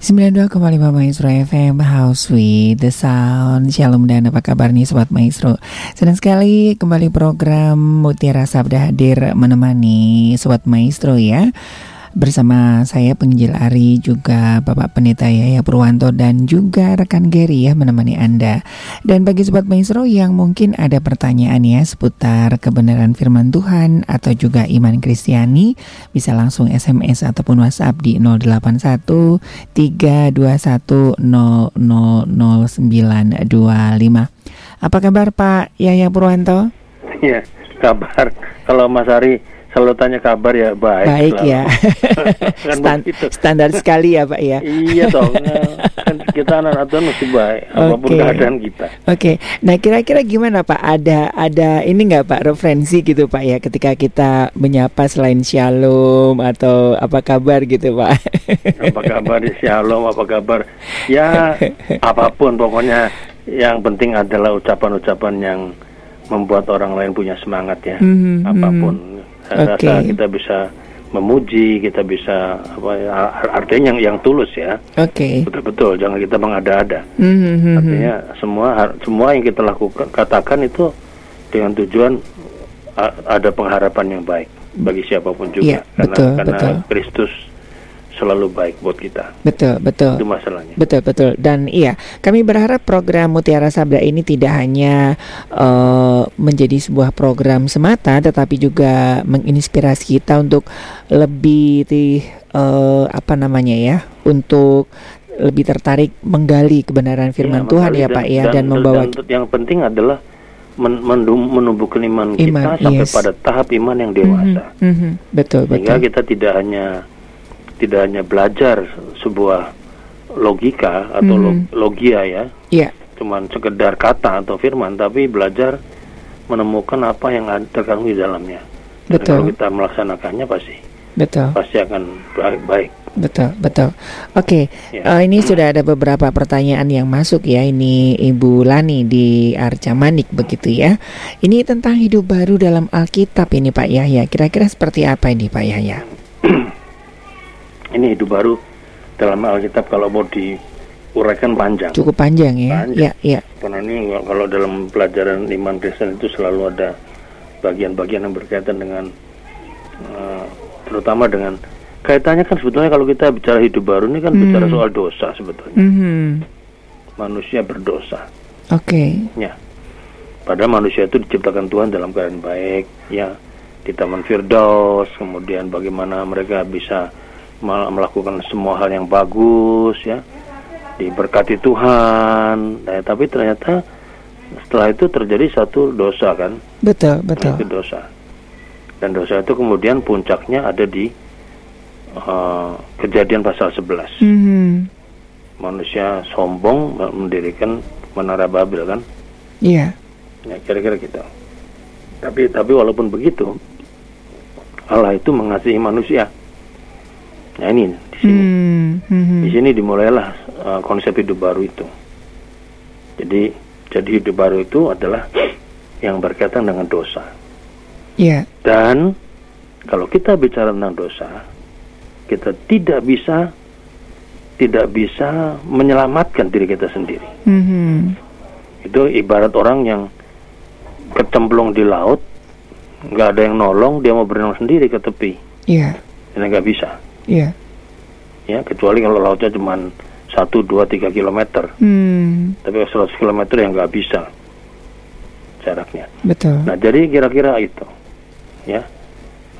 92,5 Maestro FM House with the Sound. Shalom dan apa kabar nih Sobat Maestro? Senang sekali kembali program Mutiara Sabda hadir menemani Sobat Maestro ya Bersama saya penginjil Ari juga Bapak Pendeta Yaya Purwanto dan juga rekan Gary ya menemani Anda. Dan bagi sobat maestro yang mungkin ada pertanyaan ya seputar kebenaran firman Tuhan atau juga iman Kristiani bisa langsung SMS ataupun WhatsApp di 081 321 000925. Apa kabar Pak Yaya Purwanto? Iya, kabar. Kalau Mas Ari selalu tanya kabar ya baik. Baik ya. kan Stand, standar sekali ya Pak ya. iya dong. kan kita anak anak mesti baik apa pun okay. keadaan kita. Oke. Okay. Nah kira-kira gimana Pak? Ada ada ini nggak Pak referensi gitu Pak ya ketika kita menyapa selain shalom atau apa kabar gitu Pak? apa kabar shalom? Apa kabar? Ya apa pun pokoknya yang penting adalah ucapan-ucapan yang membuat orang lain punya semangat ya. Mm -hmm, apa pun. Mm -hmm saya okay. rasa kita bisa memuji, kita bisa apa ya, artinya yang yang tulus ya. Oke. Okay. Betul-betul, jangan kita mengada-ada. Mm-hmm. Artinya semua semua yang kita lakukan katakan itu dengan tujuan ada pengharapan yang baik bagi siapa pun juga yeah, karena betul, karena betul. Kristus selalu baik buat kita. Betul, betul. Itu masalahnya. Betul, betul. Dan iya, kami berharap program Mutiara Sabda ini tidak hanya uh, menjadi sebuah program semata, tetapi juga menginspirasi kita untuk lebih uh, apa namanya ya, untuk lebih tertarik menggali kebenaran firman ya, Tuhan ya Pak ya dan, dan membawa dan yang penting adalah men menumbuhkan iman, iman kita sampai pada tahap iman yang dewasa. Mm -hmm, mm -hmm, betul, Sehingga betul. kita tidak hanya tidak hanya belajar sebuah logika atau hmm. logia ya, yeah. cuman sekedar kata atau firman, tapi belajar menemukan apa yang terkandung di dalamnya. Betul. Dan kalau kita melaksanakannya pasti, betul, pasti akan baik. baik. Betul, betul. Oke, okay. ya. uh, ini sudah ada beberapa pertanyaan yang masuk ya. Ini Ibu Lani di Arca Manik begitu ya. Ini tentang hidup baru dalam Alkitab ini Pak Yahya. Kira-kira seperti apa ini Pak Yahya? Ini hidup baru dalam Alkitab kalau mau diuraikan panjang. Cukup panjang ya. Panjang. Ya, ya. Karena ini kalau dalam pelajaran iman Kristen itu selalu ada bagian-bagian yang berkaitan dengan uh, terutama dengan kaitannya kan sebetulnya kalau kita bicara hidup baru ini kan hmm. bicara soal dosa sebetulnya. Mm-hmm. Manusia berdosa. Oke. Okay. Ya. Padahal manusia itu diciptakan Tuhan dalam keadaan baik, ya di Taman Firdaus, kemudian bagaimana mereka bisa melakukan semua hal yang bagus ya. Diberkati Tuhan. Nah, tapi ternyata setelah itu terjadi satu dosa kan? Betul betul. itu dosa. Dan dosa itu kemudian puncaknya ada di uh, kejadian pasal 11 mm -hmm. manusia sombong mendirikan menara Babel kan? Iya. Yeah. ya kira-kira gitu. Tapi tapi walaupun begitu Allah itu mengasihi manusia Nah ini di sini, hmm, hmm, di sini dimulailah uh, konsep hidup baru itu. Jadi jadi hidup baru itu adalah yang berkaitan dengan dosa. Yeah. Dan kalau kita bicara tentang dosa, kita tidak bisa tidak bisa menyelamatkan diri kita sendiri. Hmm. Itu ibarat orang yang kecemplung di laut, nggak ada yang nolong, dia mau berenang sendiri ke tepi. Iya. Yeah. nggak bisa. Iya. Ya, kecuali kalau lautnya cuma satu dua tiga kilometer. Hmm. Tapi 100 kilometer yang nggak bisa jaraknya. Betul. Nah, jadi kira-kira itu. Ya.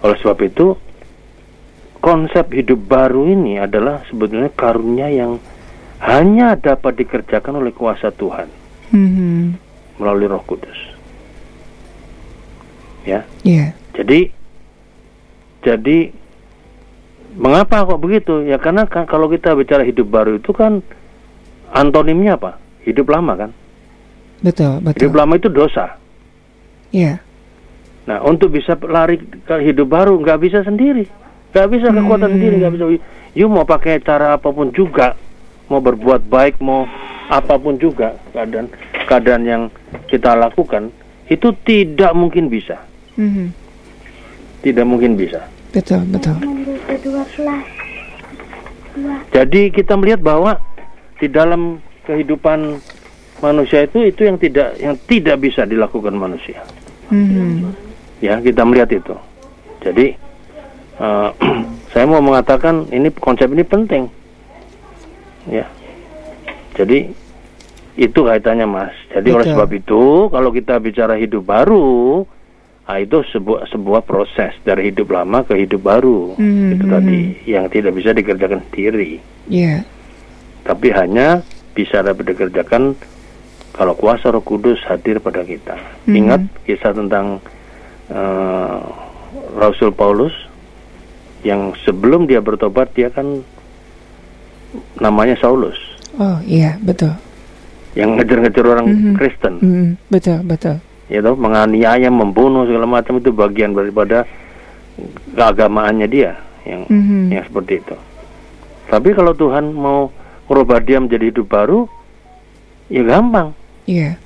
Oleh sebab itu konsep hidup baru ini adalah sebetulnya karunia yang hanya dapat dikerjakan oleh kuasa Tuhan hmm. melalui Roh Kudus. Ya. Yeah. Jadi jadi Mengapa kok begitu? Ya karena kan kalau kita bicara hidup baru itu kan antonimnya apa? Hidup lama kan? Betul, betul. Hidup lama itu dosa. Iya. Nah, untuk bisa lari ke hidup baru nggak bisa sendiri. Nggak bisa kekuatan hmm. sendiri, nggak bisa. You mau pakai cara apa pun juga, mau berbuat baik, mau apa pun juga keadaan keadaan yang kita lakukan itu tidak mungkin bisa. Hmm. Tidak mungkin bisa. Betul, betul. Jadi kita melihat bahwa di dalam kehidupan manusia itu itu yang tidak yang tidak bisa dilakukan manusia. Mhm. Ya, kita melihat itu. Jadi uh, saya mau mengatakan ini konsep ini penting. Ya. Jadi itu kaitannya Mas. Jadi oleh Betul. sebab itu kalau kita bicara hidup baru, nah itu sebuah sebuah proses dari hidup lama ke hidup baru. Mhm, Itu tadi yang tidak bisa dikerjakan sendiri. Ya. Tapi hanya bisa dapat dikerjakan kalau kuasa Roh Kudus hadir pada kita. Mhm. Ingat kisah tentang eh, Rasul Paulus yang sebelum dia bertobat dia kan namanya Saulus Oh, iya, betul. yang ngejar-ngejar orang Mhm. Kristen, Mhm, betul, betul. Ya toh, menganiaya, membunuh segala macam itu bagian daripada keagamaannya dia yang Mhm. yang seperti itu. Tapi kalau Tuhan mau merubah dia menjadi hidup baru, ya gampang. Iya.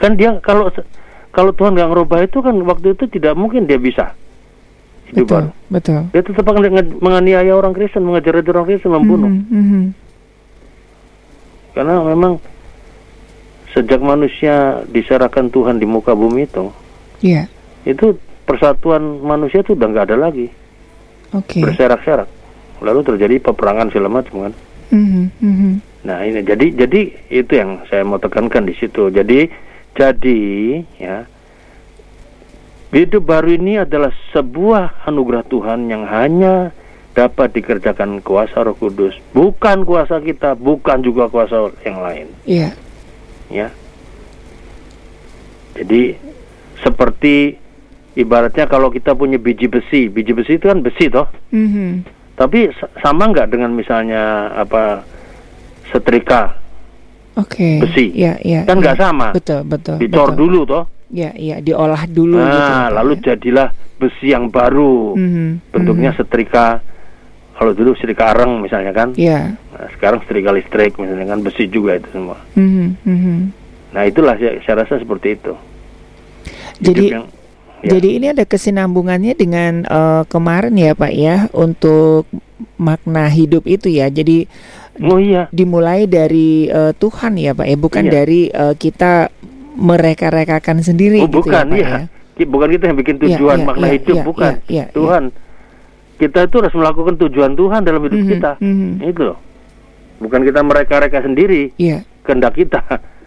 Kan dia kalau kalau Tuhan nggak ngerubah itu kan waktu itu tidak mungkin dia bisa hidup Betul, baru. betul. Dia tetap akan menganiaya orang Kristen, mengejar orang Kristen, membunuh. Mhm, mhm. Karena memang sejak manusia diserahkan Tuhan di muka bumi itu, Iya. itu persatuan manusia itu udah nggak ada lagi, Oke. berserak-serak. Lalu terjadi peperangan segala macam kan. Mhm, mhm. Nah ini jadi jadi itu yang saya mau tekankan di situ. Jadi jadi ya hidup baru ini adalah sebuah anugerah Tuhan yang hanya dapat dikerjakan kuasa Roh Kudus, bukan kuasa kita, bukan juga kuasa yang lain. Iya. Ya. Jadi seperti ibaratnya kalau kita punya biji besi, biji besi itu kan besi toh. Mhm. Tapi sa- sama nggak dengan misalnya apa setrika Oke. Besi. Iya, iya. kan nggak sama Betul, betul. dicor betul. dulu toh Iya, iya, diolah dulu gitu. nah Pak, lalu ya. jadilah besi yang baru Mhm, bentuknya mhm. setrika kalau dulu setrika areng misalnya kan Iya. Nah, sekarang setrika listrik misalnya kan besi juga itu semua Mhm, mhm. nah itulah saya, saya rasa seperti itu Hidup Jadi yang- ya. Jadi ini ada kesinambungannya dengan eh, kemarin ya Pak ya untuk makna hidup itu ya. Jadi oh iya dimulai dari eh, Tuhan ya Pak ya, bukan Iya. dari eh, kita mereka-rekakan sendiri oh gitu bukan ya Pak iya ya. Bukan kita yang bikin Iya, tujuan iya, makna iya, hidup iya, bukan iya, iya, Tuhan kita itu harus melakukan tujuan Tuhan dalam hidup Mhm, kita mhm. itu loh. Bukan kita mereka-reka sendiri Iya. kehendak kita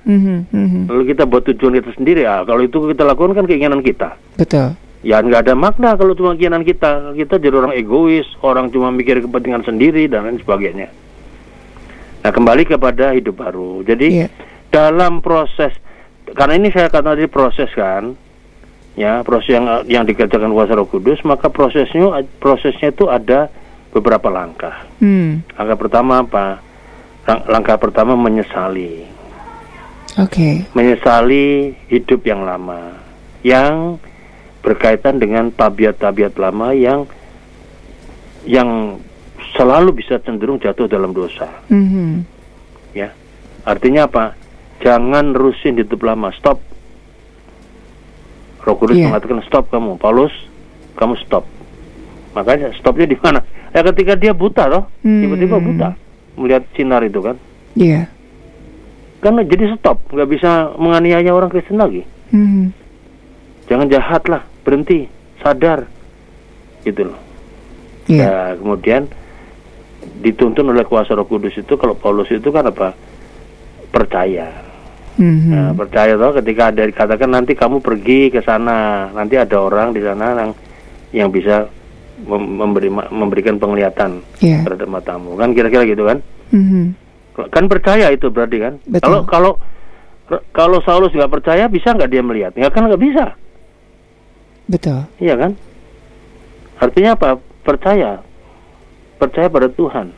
Mhm, mhm. lalu kita buat tujuan kita sendiri ah kalau itu kita lakukan kan keinginan kita Betul. ya nggak ada makna kalau cuma keinginan kita kita jadi orang egois orang cuma mikir kepentingan sendiri dan lain sebagainya nah kembali kepada hidup baru jadi Iya. dalam proses karena ini saya katakan tadi proses kan ya proses yang yang dikerjakan kuasa Roh Kudus maka prosesnya prosesnya itu ada beberapa langkah Hmm. langkah pertama apa langkah pertama menyesali. Oke. menyesali hidup yang lama yang berkaitan dengan tabiat-tabiat lama yang yang selalu bisa cenderung jatuh dalam dosa. Mhm. ya. Artinya apa? Jangan nerusin hidup lama stop. Roh Kudus Iya. mengatakan stop kamu. Paulus kamu stop. Makanya stopnya di mana? Ya ketika dia buta toh Hmm. tiba-tiba buta melihat sinar itu kan Iya. karena jadi stop nggak bisa menganiaya orang Kristen lagi Mhm. jangan jahat lah berhenti sadar gitu loh Iya. Ya, kemudian dituntun oleh kuasa Roh Kudus itu kalau Paulus itu kan apa percaya Mhm. Nah, percaya toh ketika ada dikatakan nanti kamu pergi ke sana nanti ada orang di sana yang yang bisa memberi memberikan penglihatan Iya. terhadap matamu kan kira-kira gitu kan Mhm. kan percaya itu berarti kan Betul. kalau kalau kalau Saulus nggak percaya bisa nggak dia melihat nggak kan nggak bisa Betul. Iya kan? Artinya apa? Percaya. Percaya pada Tuhan.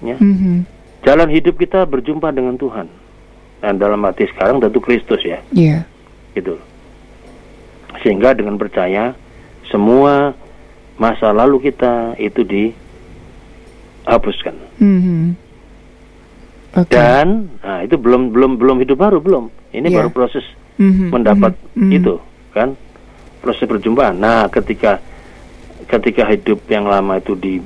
Ya. Mhm. Jalan hidup kita berjumpa dengan Tuhan. Dan dalam arti sekarang tentu Kristus ya, Iya. gitu. Sehingga dengan percaya semua masa lalu kita itu dihapuskan. Mhm. Oke. Dan nah itu belum belum belum hidup baru belum. Ini Iya. baru proses Mhm, mendapat mhm, mhm. itu kan proses perjumpaan. Nah, ketika ketika hidup yang lama itu di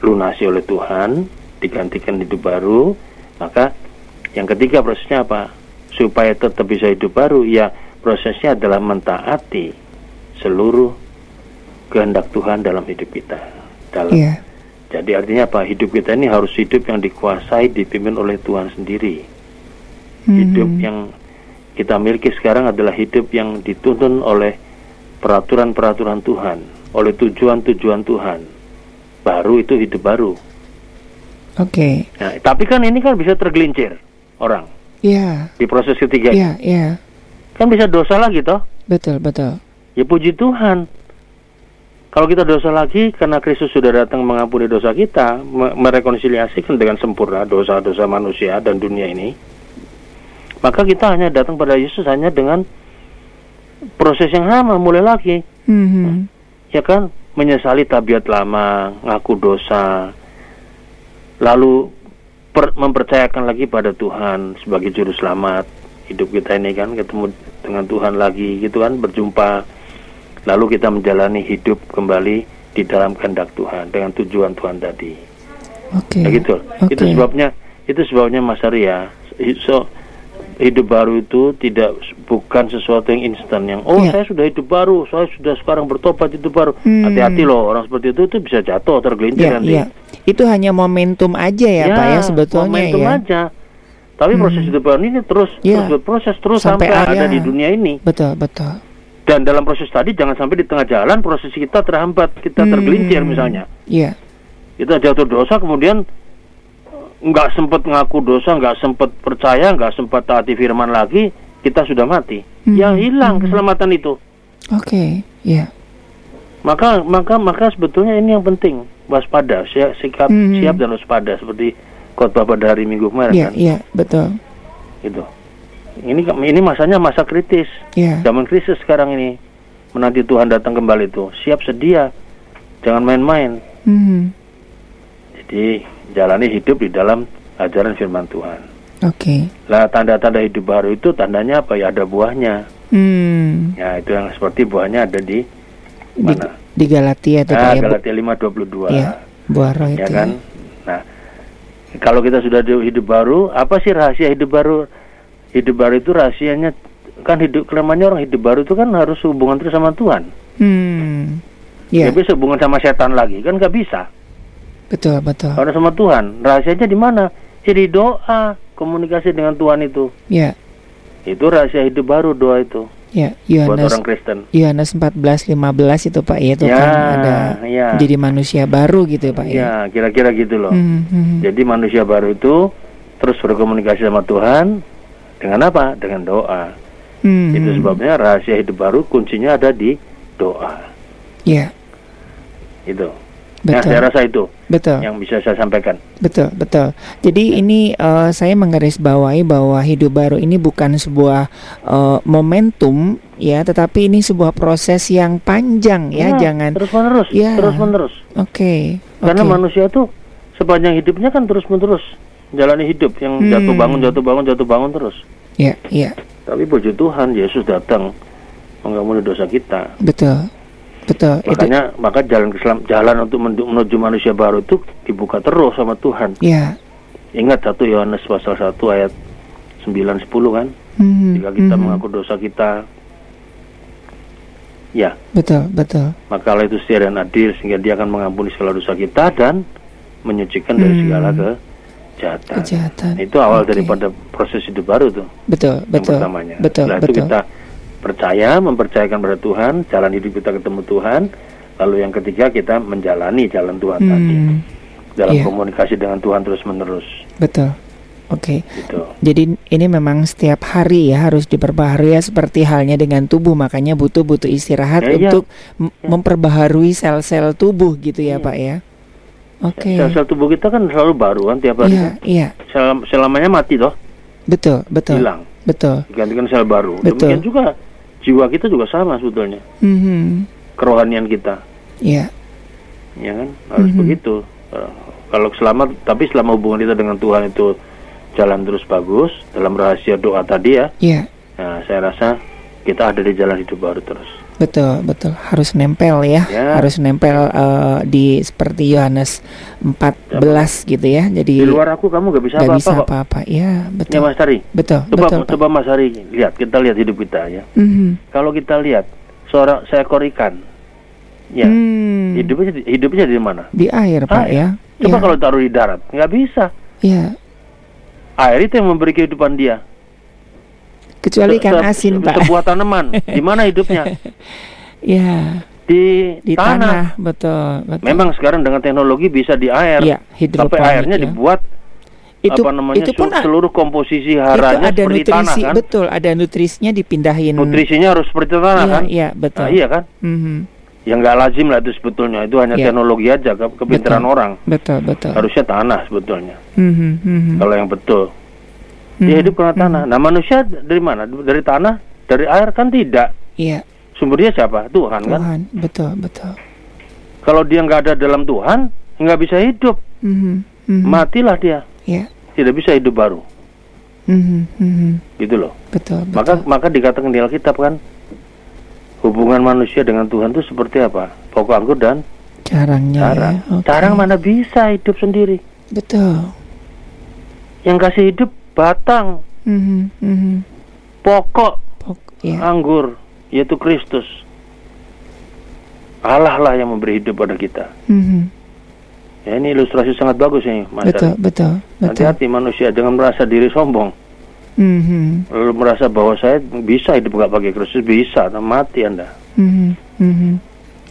dilunasi oleh Tuhan, digantikan hidup baru, maka yang ketiga prosesnya apa? Supaya tetap bisa hidup baru, ya prosesnya adalah mentaati seluruh kehendak Tuhan dalam hidup kita. Dalam yeah. Jadi artinya apa? Hidup kita ini harus hidup yang dikuasai, dipimpin oleh Tuhan sendiri. Mm-hmm. Hidup yang kita miliki sekarang adalah hidup yang dituntun oleh peraturan-peraturan Tuhan, oleh tujuan-tujuan Tuhan. Baru itu hidup baru. Oke. Okay. Nah, tapi kan ini kan bisa tergelincir orang. Iya. Yeah. Di proses ketiga. Iya, yeah, iya. Yeah. Kan bisa dosa lagi toh? Betul, betul. Ya puji Tuhan. Kalau kita dosa lagi karena Kristus sudah datang mengampuni dosa kita, merekonsiliasikan dengan sempurna dosa-dosa manusia dan dunia ini, maka kita hanya datang pada Yesus hanya dengan proses yang sama, mulai lagi. Mm-hmm. Ya kan? Menyesali tabiat lama, ngaku dosa, lalu per, mempercayakan lagi pada Tuhan sebagai juru selamat hidup kita ini kan ketemu dengan Tuhan lagi gitu kan berjumpa lalu kita menjalani hidup kembali di dalam kehendak Tuhan dengan tujuan Tuhan tadi. Oke. Okay. Nah, gitu. Okay. Itu sebabnya itu sebabnya Mas Arya. So hidup baru itu tidak bukan sesuatu yang instan yang oh yeah. saya sudah hidup baru, saya sudah sekarang bertobat hidup baru. Hmm. Hati-hati loh orang seperti itu itu bisa jatuh tergelincir yeah, nanti. Yeah. Itu hanya momentum aja ya, ya Pak ya sebetulnya momentum ya. aja. Tapi hmm. proses hidup baru ini terus yeah. terus berproses terus sampai, sampai ada di dunia ini. Betul, betul. Dan dalam proses tadi jangan sampai di tengah jalan proses kita terhambat, kita hmm. tergelincir misalnya. Iya. Yeah. Kita jatuh dosa kemudian nggak sempat ngaku dosa, nggak sempat percaya, nggak sempat taati firman lagi, kita sudah mati. Hmm. Ya hilang hmm. keselamatan itu. Oke, okay. ya. Yeah. Maka maka maka sebetulnya ini yang penting waspada, siap, sikap hmm. siap dan waspada seperti khotbah pada hari Minggu kemarin yeah, kan. Iya, yeah, betul. Itu ini ini masanya masa kritis. Yeah. Zaman krisis sekarang ini. Menanti Tuhan datang kembali itu. Siap sedia. Jangan main-main. Mm -hmm. Jadi jalani hidup di dalam ajaran firman Tuhan. Oke. Okay. Lah tanda-tanda hidup baru itu tandanya apa ya ada buahnya. Hmm. Ya itu yang seperti buahnya ada di mana? Di, di Galatia itu nah, ya, Galatia 5:22. Ya, buah roh ya itu. kan? Nah, kalau kita sudah hidup baru, apa sih rahasia hidup baru? Hidup baru itu rahasianya kan hidup kelemahannya orang hidup baru itu kan harus hubungan terus sama Tuhan. Hmm. Yeah. Gak bisa hubungan sama setan lagi kan nggak bisa. Betul betul. Harus sama Tuhan. Rahasianya di mana? Jadi ya doa komunikasi dengan Tuhan itu. Ya. Yeah. Itu rahasia hidup baru doa itu. Ya, Yohanes, buat orang Kristen. Yohanes 14 15 itu Pak ya itu ya, kan ada ya. jadi manusia baru gitu Pak ya. Ya, kira-kira gitu loh. Hmm, hmm. Jadi manusia baru itu terus berkomunikasi sama Tuhan, dengan apa? Dengan doa. Hmm. Itu sebabnya rahasia hidup baru kuncinya ada di doa. Iya. Yeah. Itu. Betul. Nah, saya rasa itu betul yang bisa saya sampaikan. Betul, betul. Jadi ini uh, saya menggarisbawahi bahwa hidup baru ini bukan sebuah uh, momentum ya, tetapi ini sebuah proses yang panjang ya, ya jangan terus menerus. Ya. Terus menerus. Oke. Okay. Karena okay. manusia tuh sepanjang hidupnya kan terus menerus jalani hidup yang hmm. jatuh bangun jatuh bangun jatuh bangun terus. Iya, yeah, iya. Yeah. Tapi puji Tuhan Yesus datang mengampuni dosa kita. Betul. Betul. Makanya itu. maka jalan keselam, jalan untuk menuju manusia baru itu dibuka terus sama Tuhan. Iya. Ingat satu Yohanes pasal 1 ayat 9 10 kan? Hmm. Jika kita hmm. mengaku dosa kita Ya. Betul, betul. Maka Allah itu setia dan adil sehingga dia akan mengampuni segala dosa kita dan menyucikan hmm. dari segala ke kejahatan. Kejahatan. Nah, itu awal okay. daripada proses hidup baru tuh. Betul, betul. pertamanya. Betul, Setelah betul. itu kita percaya, mempercayakan pada Tuhan, jalan hidup kita ketemu Tuhan. Lalu yang ketiga kita menjalani jalan Tuhan hmm. tadi dalam yeah. komunikasi dengan Tuhan terus menerus. Betul. Oke. Okay. Gitu. Jadi ini memang setiap hari ya harus diperbaharui ya seperti halnya dengan tubuh makanya butuh butuh istirahat ya, untuk ya. memperbaharui sel-sel tubuh gitu ya, ya Pak ya. Oke. Okay. Sel-sel tubuh kita kan selalu baru kan tiap hari. Iya, kan? iya. Sel selamanya mati toh. Betul, betul. Hilang. Betul. Digantikan sel baru. Betul. Demikian juga jiwa kita juga sama sebetulnya. Mm -hmm. Kerohanian kita. Iya. Ya kan harus mm -hmm. begitu. Uh, kalau selama tapi selama hubungan kita dengan Tuhan itu jalan terus bagus dalam rahasia doa tadi ya. Iya. Nah, saya rasa kita ada di jalan hidup baru terus. Betul, betul. Harus nempel ya. Ya. Harus nempel uh, di seperti Yohanes 14 gitu ya. Jadi Di luar aku kamu gak bisa apa-apa bisa apa-apa. Ya, Ya betul. Mas Tari, Betul, coba betul, Pak. coba Mas Tari lihat, kita lihat hidup kita ya. Mhm. Kalau kita lihat seorang seekor ikan, ya Hmm. hidupnya hidupnya di mana? di air, Pak Air. ya. Coba ya. kalau taruh di darat, nggak bisa. ya. Air itu yang memberi kehidupan dia. Kecuali Se- ikan asin, se- Pak. Sebuah tanaman, di mana hidupnya? ya, Di, di tanah, betul, betul. Memang sekarang dengan teknologi bisa di air. Iya, Tapi airnya ya. dibuat itu apa namanya itu pun seluruh komposisi itu haranya ada seperti nutrisi, tanah kan. betul, ada nutrisinya dipindahin. Nutrisinya harus seperti tanah Iya, kan. iya, betul. Nah, iya kan? Mhm. Yang nggak lazim lah itu sebetulnya. Itu hanya Iya. teknologi aja ke kepintaran Betul. orang. Betul, betul. Harusnya tanah sebetulnya. Mhm, mhm. Kalau yang betul. Dia Mhm, hidup karena tanah. Nah, manusia dari mana? Dari tanah? Dari air kan tidak. Iya, Sumbernya siapa? Tuhan kan. Tuhan, betul, betul. Kalau dia nggak ada dalam Tuhan, nggak bisa hidup. Mhm, mhm. Matilah dia. Ya, Tidak bisa hidup baru. mhm, mhm. Gitu loh. betul, betul. Maka maka dikatakan di Alkitab kan hubungan manusia dengan Tuhan itu seperti apa? Pokok anggur dan carangnya carang. ya. oke. Carang mana bisa hidup sendiri? Betul. Yang kasih hidup batang, Mhm, mhm. pokok Pok- ya. anggur yaitu Kristus. Allah lah yang memberi hidup pada kita. Mhm. Ya ini ilustrasi sangat bagus ini, Mas. Betul, betul, betul. Hati-hati manusia jangan merasa diri sombong, Mhm, lalu merasa bahwa saya bisa hidup nggak pakai Kristus bisa, mati anda. mhm, mhm.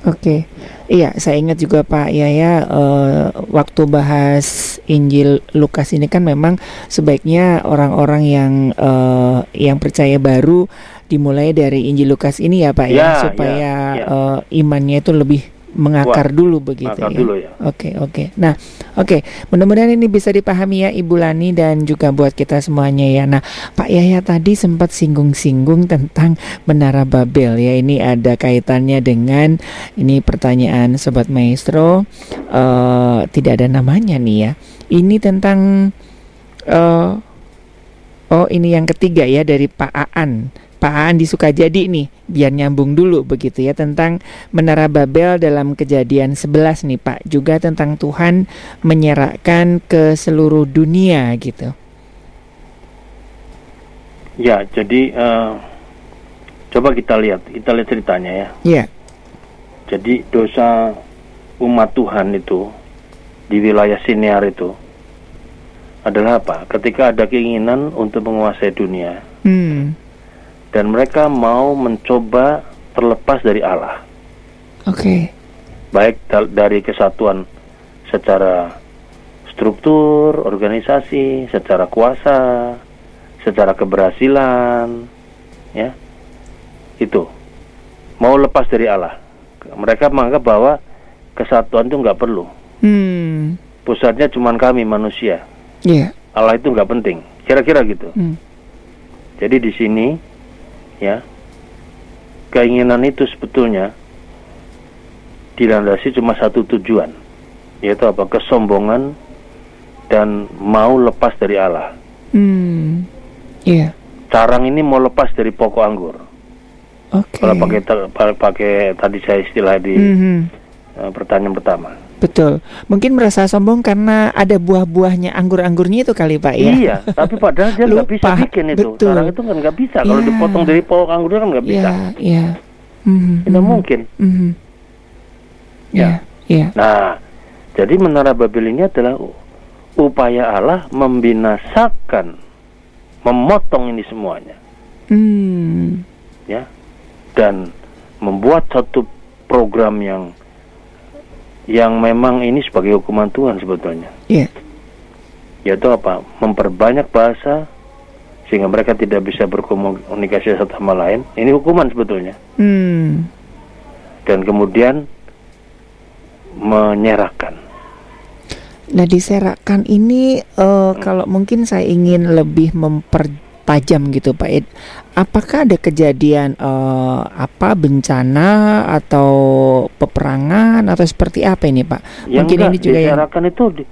Oke, iya saya ingat juga Pak Yaya eh, waktu bahas Injil Lukas ini kan memang sebaiknya orang-orang yang eh, yang percaya baru dimulai dari Injil Lukas ini ya Pak ya, Ya, supaya ya, ya. eh, imannya itu lebih mengakar dulu begitu ya. dulu ya. Oke oke. Nah oke mudah-mudahan ini bisa dipahami ya Ibu Lani dan juga buat kita semuanya ya. Nah Pak Yahya tadi sempat singgung-singgung tentang Menara Babel ya. Ini ada kaitannya dengan ini pertanyaan Sobat Maestro eh tidak ada namanya nih ya. Ini tentang eh oh ini yang ketiga ya dari Pak Aan. Pak Aan di Sukajadi nih, biar nyambung dulu begitu ya tentang Menara Babel dalam kejadian 11 nih Pak, juga tentang Tuhan menyerahkan ke seluruh dunia gitu. Ya, jadi eh, coba kita lihat, kita lihat ceritanya ya. Iya. Jadi dosa umat Tuhan itu di wilayah Sinear itu adalah apa? Ketika ada keinginan untuk menguasai dunia Hmm. Dan mereka mau mencoba terlepas dari Allah, Oke. baik dal- dari kesatuan secara struktur, organisasi, secara kuasa, secara keberhasilan, ya, itu mau lepas dari Allah. Mereka menganggap bahwa kesatuan itu nggak perlu. Hmm. Pusatnya cuma kami manusia. Iya. Allah itu nggak penting. Kira-kira gitu. Hmm. Jadi di sini, ya, keinginan itu sebetulnya dilandasi cuma satu tujuan, yaitu apa? Kesombongan dan mau lepas dari Allah. Hmm. Iya. Carang ini mau lepas dari pokok anggur. Oke. Kalau pakai pakai tadi saya istilah di Mhm. eh, pertanyaan pertama. Betul. Mungkin merasa sombong karena ada buah-buahnya anggur-anggurnya itu kali Pak ya. Iya, tapi padahal dia nggak bisa bikin itu. Betul. Carang itu kan nggak bisa. Kalau Iya. dipotong dari pokok anggurnya kan nggak bisa. Iya, iya. Mhm, Tidak mhm, mungkin. mhm. Ya. Iya, iya. Nah, jadi menara Babel ini adalah upaya Allah membinasakan, memotong ini semuanya, Hmm. ya, dan membuat satu program yang yang memang ini sebagai hukuman Tuhan sebetulnya, Iya. yaitu apa? Memperbanyak bahasa sehingga mereka tidak bisa berkomunikasi satu sama lain. Ini hukuman sebetulnya. Hmm. Dan kemudian menyerahkan. Nah, diserakkan ini eh, kalau mungkin saya ingin lebih mempertajam gitu Pak Ed. Apakah ada kejadian eh, apa bencana atau peperangan atau seperti apa ini Pak? Yang mungkin enggak, ini juga yang itu di,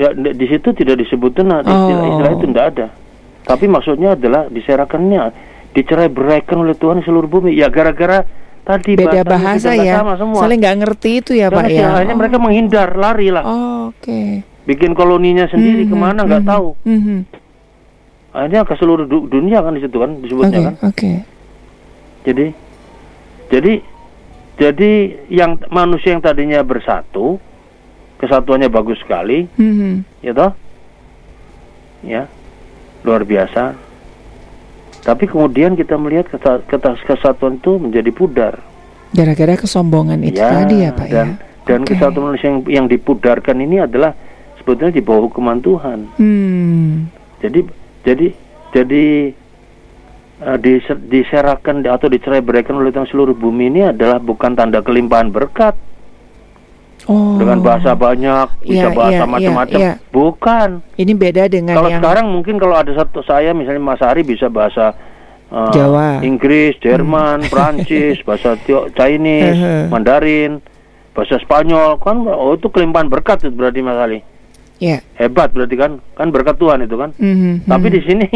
ya di, di situ tidak disebutkan nah, istilah, Oh. istilah itu tidak ada. Tapi maksudnya adalah diserahkannya dicerai beraikan oleh Tuhan seluruh bumi ya gara-gara tadi beda bahasa ya sama semua. saling nggak ngerti itu ya pak ya akhirnya mereka menghindar lari lah oh, oke okay. bikin koloninya sendiri Mhm, ke mana nggak mhm, tahu mhm. Akhirnya ke seluruh du- dunia kan di situ kan disebutnya oke kan. oke. Jadi jadi jadi yang manusia yang tadinya bersatu kesatuannya bagus sekali Mhm. ya toh? Ya luar biasa. Tapi kemudian kita melihat kesatuan itu menjadi pudar. Gara-gara kesombongan itu tadi ya pak dan ya dan Oke. kesatuan manusia yang, yang dipudarkan ini adalah sebetulnya di bawah hukuman Tuhan. Hmm. jadi jadi jadi eh, dise- diserakan atau dicerai beraikan oleh seluruh bumi ini adalah bukan tanda kelimpahan berkat. Oh. Dengan bahasa banyak bisa Iya, bahasa iya, macam-macam. iya, iya. bukan. Ini beda dengan kalau yang sekarang mungkin kalau ada satu saya misalnya Mas Ari bisa bahasa eh, Jawa. Inggris Jerman Prancis bahasa Tio- Chinese Hehe. Mandarin bahasa Spanyol. Kan oh itu kelimpahan berkat itu berarti Mas Ali ya hebat berarti kan kan berkat Tuhan itu kan Mhm, tapi di sini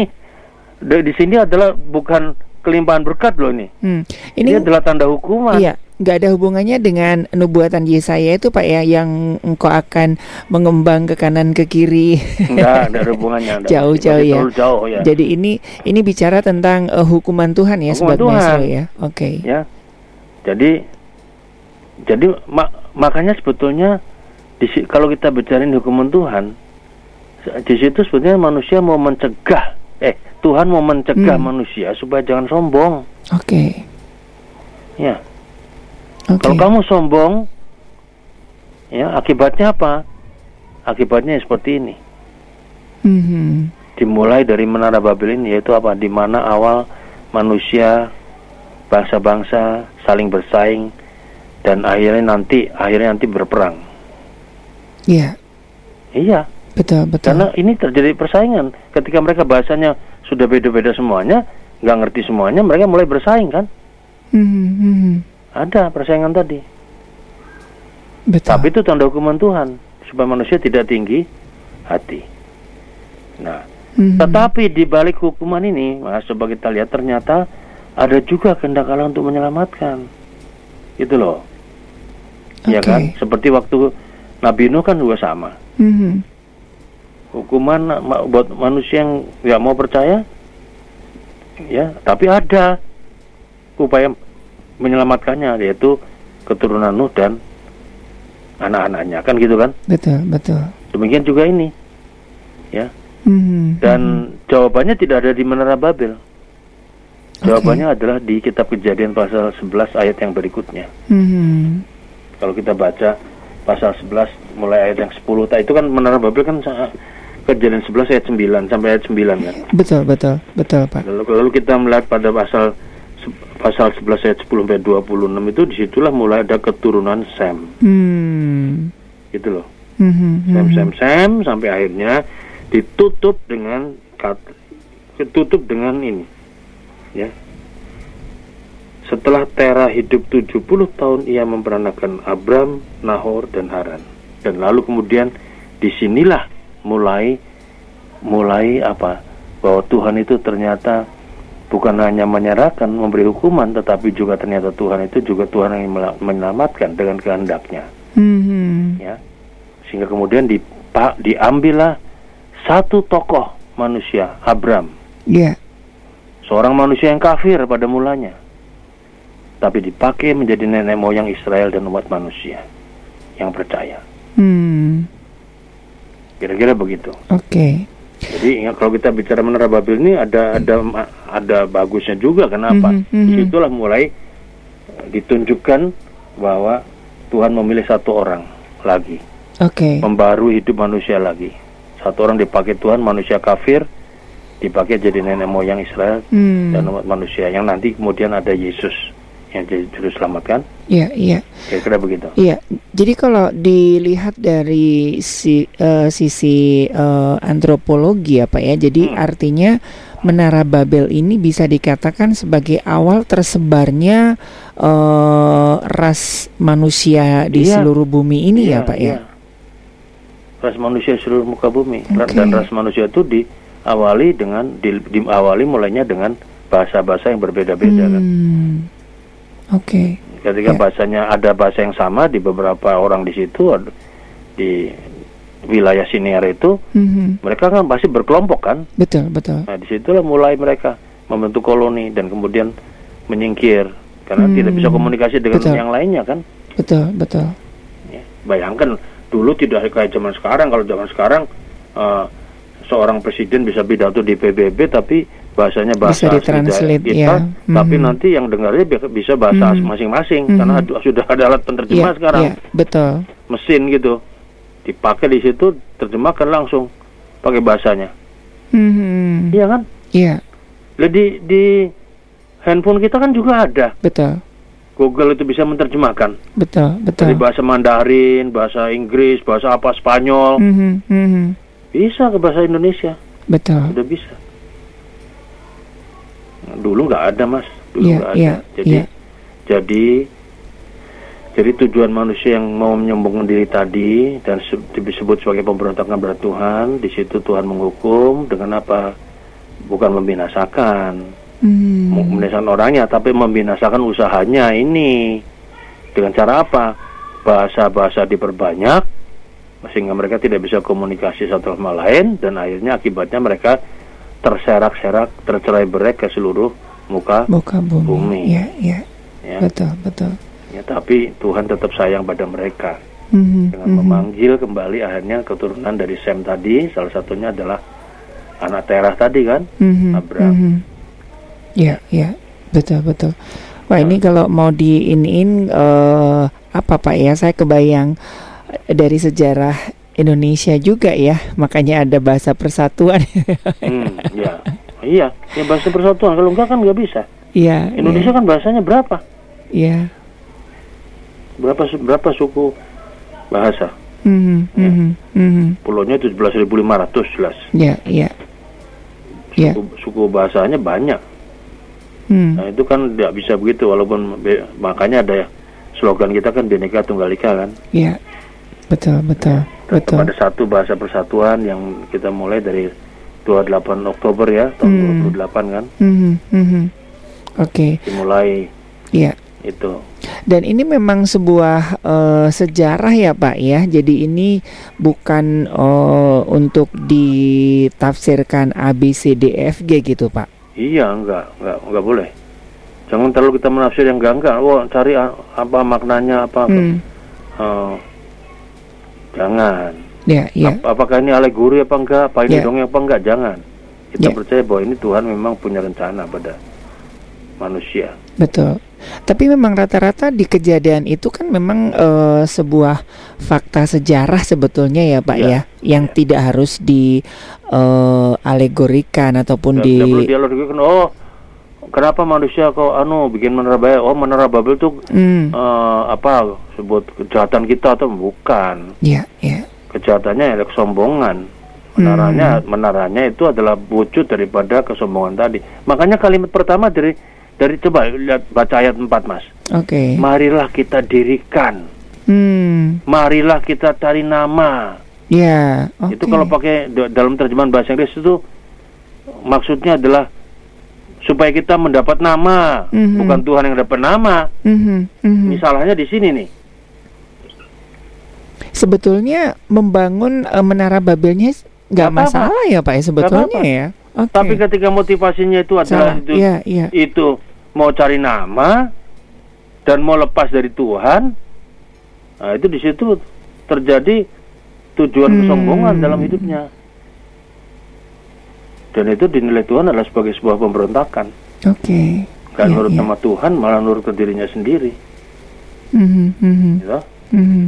di, di sini adalah bukan kelimpahan berkat loh ini Hmm. ini ini adalah tanda hukuman Iya, nggak ada hubungannya dengan nubuatan Yesaya itu Pak ya yang engkau akan mengembang ke kanan ke kiri. enggak ada hubungannya. Jauh-jauh ya. jauh ya Jadi ini ini bicara tentang eh, hukuman Tuhan ya Hukuman sobat Tuhan. Ya. Oke. ya jadi jadi ma- makanya sebetulnya di, kalau kita bicarain hukuman Tuhan di situ sebetulnya manusia mau mencegah eh Tuhan mau mencegah Hmm. manusia supaya jangan sombong Oke. ya Oke. kalau kamu sombong ya akibatnya apa akibatnya seperti ini Mhm. dimulai dari menara Babel ini yaitu apa di mana awal manusia bangsa-bangsa saling bersaing dan akhirnya nanti akhirnya nanti berperang Iya, iya betul betul. karena ini terjadi persaingan ketika mereka bahasanya sudah beda-beda semuanya nggak ngerti semuanya mereka mulai bersaing kan Mhm, mhm. ada persaingan tadi Betul. tapi itu tanda hukuman Tuhan supaya manusia tidak tinggi hati nah Mhm. Tetapi di balik hukuman ini, Mas, coba kita lihat ternyata ada juga kehendak Allah untuk menyelamatkan. Itu loh. Ya Oke. kan? Seperti waktu Nabi Nuh kan juga sama. Mhm. Hukuman ma- buat manusia yang nggak mau percaya, ya, tapi ada upaya menyelamatkannya, yaitu keturunan Nuh dan anak-anaknya, kan gitu kan? Betul betul. Demikian juga ini, ya. Mhm, Dan mhm. jawabannya tidak ada di Menara Babel. Jawabannya adalah di kitab Kejadian pasal 11 ayat yang berikutnya. Mhm. Kalau kita baca pasal 11 mulai ayat yang 10, ta- itu kan Menara Babel kan Kejadian 11 ayat 9 sampai ayat 9 kan. Betul betul betul Pak. Lalu, lalu kita melihat pada pasal pasal 11 ayat 10 sampai 26 itu di situlah mulai ada keturunan Sem, Hmm. gitu loh. Mhm, Sem mhm. Sem Sem sampai akhirnya ditutup dengan kat, ditutup dengan ini ya setelah Tera hidup 70 tahun ia memperanakan Abram, Nahor dan Haran. Dan lalu kemudian di sinilah mulai mulai apa? Bahwa Tuhan itu ternyata bukan hanya menyerahkan memberi hukuman tetapi juga ternyata Tuhan itu juga Tuhan yang menyelamatkan dengan kehendaknya. Mhm. ya. Sehingga kemudian dipa, diambillah satu tokoh manusia Abram. Iya. seorang manusia yang kafir pada mulanya tapi dipakai menjadi nenek moyang Israel dan umat manusia yang percaya Hmm. kira-kira begitu Oke. jadi ingat kalau kita bicara menara Babel ini ada ada ada bagusnya juga kenapa Mhm, mhm. di situlah mulai eh, ditunjukkan bahwa Tuhan memilih satu orang lagi Oke. membarui hidup manusia lagi. Satu orang dipakai Tuhan, manusia kafir, dipakai jadi nenek moyang Israel Hmm. dan umat manusia. Yang nanti kemudian ada Yesus yang jadi juru selamat kan? Iya, iya. Kira-kira begitu. Iya, jadi kalau dilihat dari si, eh, sisi eh, antropologi ya Pak ya, jadi Hmm. artinya Menara Babel ini bisa dikatakan sebagai awal tersebarnya eh, ras manusia di Iya. seluruh bumi ini ya Pak ya. iya. Ras manusia seluruh muka bumi Oke. dan ras manusia itu diawali dengan di, diawali mulainya dengan bahasa-bahasa yang berbeda-beda kan. Oke. Ketika Ya. bahasanya ada bahasa yang sama di beberapa orang di situ di wilayah siniar itu, Mhm. mereka kan pasti berkelompok kan. Betul, betul. Nah di situlah mulai mereka membentuk koloni dan kemudian menyingkir karena Hmm. tidak bisa komunikasi dengan Betul. yang lainnya kan. Betul, betul. Ya, Bayangkan dulu tidak kayak zaman sekarang. Kalau zaman sekarang eh, seorang presiden bisa pidato di PBB tapi bahasanya bahasa Bisa ditranslate, kita, ya. tapi Mhm. nanti yang dengarnya bi- bisa bahasa Mhm. masing-masing Mhm. karena sudah ada alat penerjemah Iya, sekarang iya, betul. mesin gitu dipakai di situ terjemahkan langsung pakai bahasanya. Mhm. Iya kan? Iya, Lah di di handphone kita kan juga ada betul. Google itu bisa menerjemahkan Betul, betul. dari bahasa Mandarin, bahasa Inggris, bahasa apa Spanyol, Mhm, mhm. Bisa ke bahasa Indonesia, Betul. sudah bisa. Dulu nggak ada mas, dulu Iya, nggak ada. iya, jadi iya. jadi jadi tujuan manusia yang mau menyombongkan diri tadi dan se- disebut sebagai pemberontakan berat Tuhan, di situ Tuhan menghukum dengan apa? Bukan membinasakan, Hmm. membinasakan orangnya, tapi membinasakan usahanya ini. Dengan cara apa? Bahasa-bahasa diperbanyak, sehingga mereka tidak bisa komunikasi satu sama lain, dan akhirnya akibatnya mereka terserak-serak, tercerai berai ke seluruh muka. Muka bumi. Bumi. Iya, iya. Ya. Betul, betul. Ya, tapi Tuhan tetap sayang pada mereka Mhm, dengan mhm. memanggil kembali akhirnya keturunan dari Sem tadi, salah satunya adalah anak Terah tadi kan, Mhm, Abraham. mhm. Iya, iya. Betul, betul. Wah, ini kalau mau diinin eh apa Pak ya? Saya kebayang dari sejarah Indonesia juga ya. Makanya ada bahasa persatuan. Hmm, ya. Iya, ya bahasa persatuan. Kalau enggak kan nggak bisa. Iya. Indonesia kan bahasanya berapa? Iya. Berapa berapa suku bahasa? Mhm, Ya. mhm, mhm. Pulaunya 17.500 jelas. Iya, iya. Suku, suku bahasanya banyak. Hmm. Nah, itu kan tidak bisa begitu walaupun be- makanya ada slogan kita kan Bhinneka Tunggal Ika kan. Iya. Betul, betul. Betul. Ada satu bahasa persatuan yang kita mulai dari 28 Oktober ya tahun Hmm. 28 kan Mhm, mhm. Oke, dimulai iya. itu. Dan ini memang sebuah eh, sejarah ya Pak ya. Jadi ini bukan eh, untuk ditafsirkan A B C D F G gitu Pak. Iya, enggak, enggak, enggak boleh. Jangan terlalu kita menafsir yang enggak enggak. Wah, cari apa maknanya apa. Hmm. Eh, jangan. Ya, ya. Ap- apakah ini alegori apa enggak? Apa ini Ya. dongeng apa enggak? Jangan. Kita Ya. percaya bahwa ini Tuhan memang punya rencana pada manusia. Betul. Tapi memang rata-rata di kejadian itu kan memang eh, sebuah fakta sejarah sebetulnya ya Pak Ya, ya, yang tidak harus di eh, alegorikan ataupun Nggak- di perlu dialogkan. Oh, kenapa manusia kok anu bikin menara Babel? Oh, menara Babel tuh Hmm, eh, apa sebut kejahatan kita atau bukan? ya, ya. Kejahatannya ya kesombongan. Menaranya menaranya itu adalah wujud daripada kesombongan tadi. Makanya kalimat pertama dari dari coba lihat baca ayat 4 Mas. Oke. Marilah kita dirikan. Hmm, Marilah kita cari nama. ya. Oke. Itu kalau pakai dalam terjemahan bahasa Inggris itu maksudnya adalah supaya kita mendapat nama, Mhm. bukan Tuhan yang dapat nama. Mhm, mhm. Ini salahnya di sini nih. Sebetulnya membangun eh, menara Babelnya nggak masalah ya Pak ya sebetulnya ya. Oke. Tapi ketika motivasinya itu adalah Salah. itu, Iya, iya. itu mau cari nama dan mau lepas dari Tuhan, nah itu di situ terjadi tujuan Hmm. kesombongan dalam hidupnya. Dan itu dinilai Tuhan adalah sebagai sebuah pemberontakan. Oke. Gak Iya, nurut iya. sama Tuhan, malah nurut ke dirinya sendiri. Mhm, mhm, Gitu. mhm.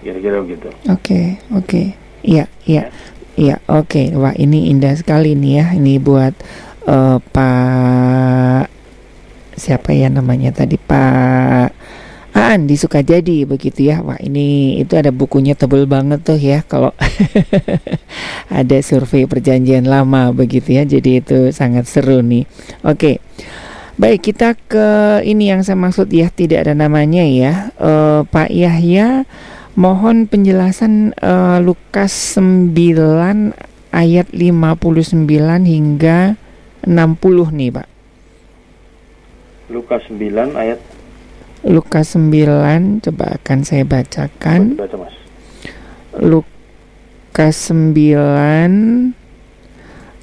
Kira-kira begitu. Oke, oke. Iya, iya. Iya, oke. Wah, ini indah sekali nih ya. Ini buat eh, Pak siapa ya namanya tadi Pak Aan di Sukajadi begitu ya. Wah, ini itu ada bukunya tebel banget tuh ya kalau ada survei perjanjian lama begitu ya. Jadi itu sangat seru nih. Oke. Baik, kita ke ini yang saya maksud ya, tidak ada namanya ya. Eh, Pak Yahya Mohon penjelasan eh, Lukas 9 ayat 59 hingga 60 nih, Pak. Lukas 9 ayat Lukas 9 coba akan saya bacakan. baca Mas. Lukas 9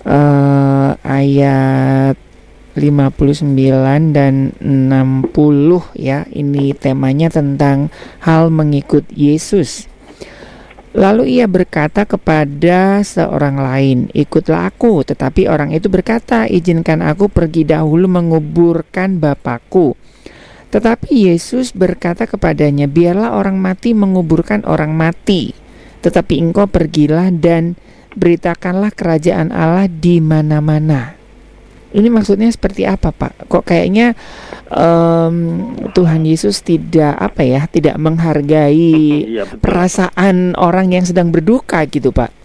uh, ayat 59 dan 60 ya. Ini temanya tentang hal mengikut Yesus. Lalu ia berkata kepada seorang lain, "Ikutlah aku." Tetapi orang itu berkata, "Izinkan aku pergi dahulu menguburkan bapakku." Tetapi Yesus berkata kepadanya, "Biarlah orang mati menguburkan orang mati, tetapi engkau pergilah dan beritakanlah kerajaan Allah di mana-mana." Ini maksudnya seperti apa, Pak? Kok kayaknya um, Tuhan Yesus tidak apa ya, tidak menghargai ya, perasaan orang yang sedang berduka gitu, Pak?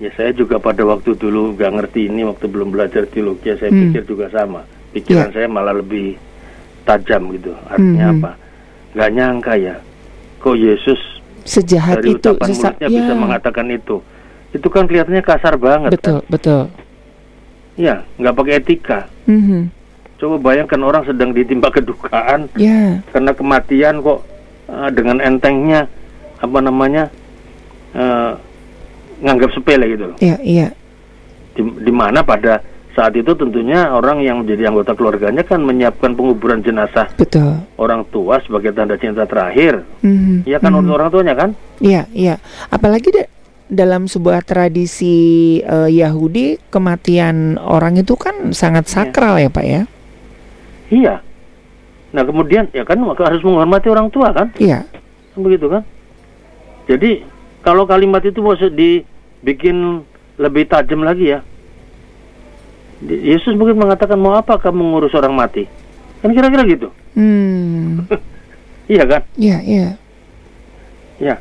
Ya saya juga pada waktu dulu gak ngerti ini waktu belum belajar teologi saya hmm. pikir juga sama. Pikiran ya. saya malah lebih tajam gitu. Artinya hmm. apa? Gak nyangka ya, kok Yesus sejahat dari itu, ucapan mulutnya ya. bisa mengatakan itu. Itu kan kelihatannya kasar banget. Betul, kan? betul. Ya, nggak pakai etika. Mm-hmm. Coba bayangkan orang sedang ditimpa kedukaan yeah. karena kematian kok uh, dengan entengnya apa namanya uh, nganggap sepele gitu. Iya, yeah, iya. Yeah. Di, di mana pada saat itu tentunya orang yang menjadi anggota keluarganya kan menyiapkan penguburan jenazah Betul. orang tua sebagai tanda cinta terakhir. Mm-hmm. Ya kan mm-hmm. orang tuanya kan? Iya, iya. Apalagi deh dalam sebuah tradisi uh, Yahudi kematian orang itu kan sangat iya. sakral ya, ya Pak ya. Iya. Nah kemudian ya kan harus menghormati orang tua kan. Iya. Begitu kan. Jadi kalau kalimat itu mau dibikin lebih tajam lagi ya. Yesus mungkin mengatakan mau apa kamu mengurus orang mati? Kan kira-kira gitu. Hmm. iya kan? Iya, iya. Ya